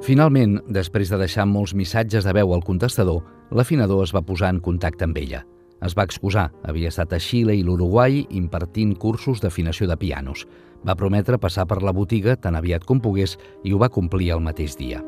Finalment, després de deixar molts missatges de veu al contestador, l'afinador es va posar en contacte amb ella. Es va excusar, havia estat a Xile i l'Uruguai impartint cursos d'afinació de pianos. Va prometre passar per la botiga tan aviat com pogués i ho va complir el mateix dia.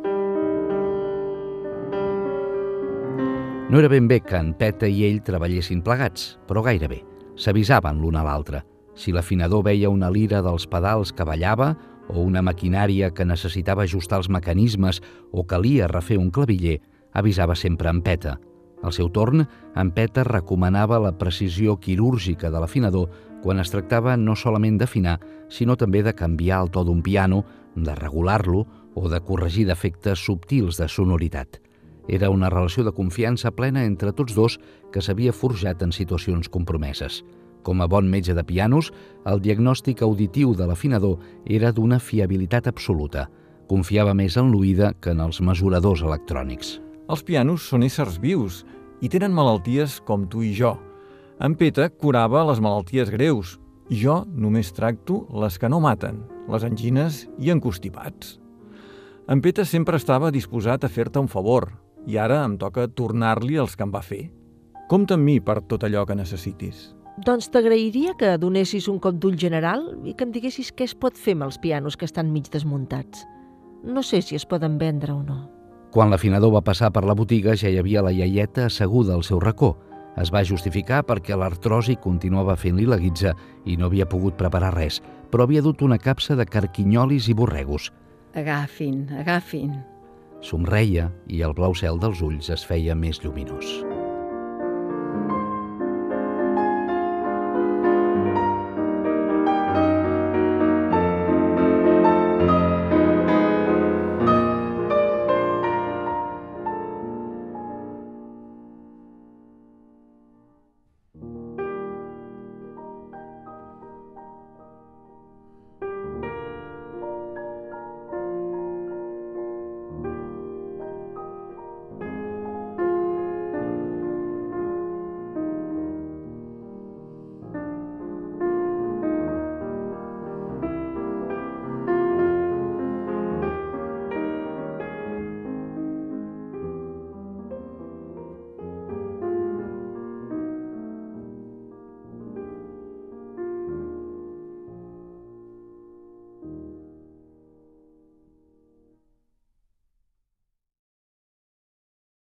No era ben bé que en Peta i ell treballessin plegats, però gairebé. S'avisaven l'un a l'altre. Si l'afinador veia una lira dels pedals que ballava o una maquinària que necessitava ajustar els mecanismes o calia refer un claviller, avisava sempre en Peta. Al seu torn, en Peta recomanava la precisió quirúrgica de l'afinador quan es tractava no solament d'afinar, sinó també de canviar el to d'un piano, de regular-lo o de corregir defectes subtils de sonoritat. Era una relació de confiança plena entre tots dos que s'havia forjat en situacions compromeses. Com a bon metge de pianos, el diagnòstic auditiu de l'afinador era d'una fiabilitat absoluta. Confiava més en l'oïda que en els mesuradors electrònics. Els pianos són éssers vius i tenen malalties com tu i jo. En Peta curava les malalties greus. Jo només tracto les que no maten, les angines i encostipats. En Peta sempre estava disposat a fer-te un favor i ara em toca tornar-li els que em va fer. Compte amb mi per tot allò que necessitis. Doncs t'agrairia que donessis un cop d'ull general i que em diguessis què es pot fer amb els pianos que estan mig desmuntats. No sé si es poden vendre o no. Quan l'afinador va passar per la botiga ja hi havia la iaieta asseguda al seu racó. Es va justificar perquè l'artrosi continuava fent-li la guitza i no havia pogut preparar res, però havia dut una capsa de carquinyolis i borregos. Agafin, agafin. Somreia i el blau cel dels ulls es feia més lluminós.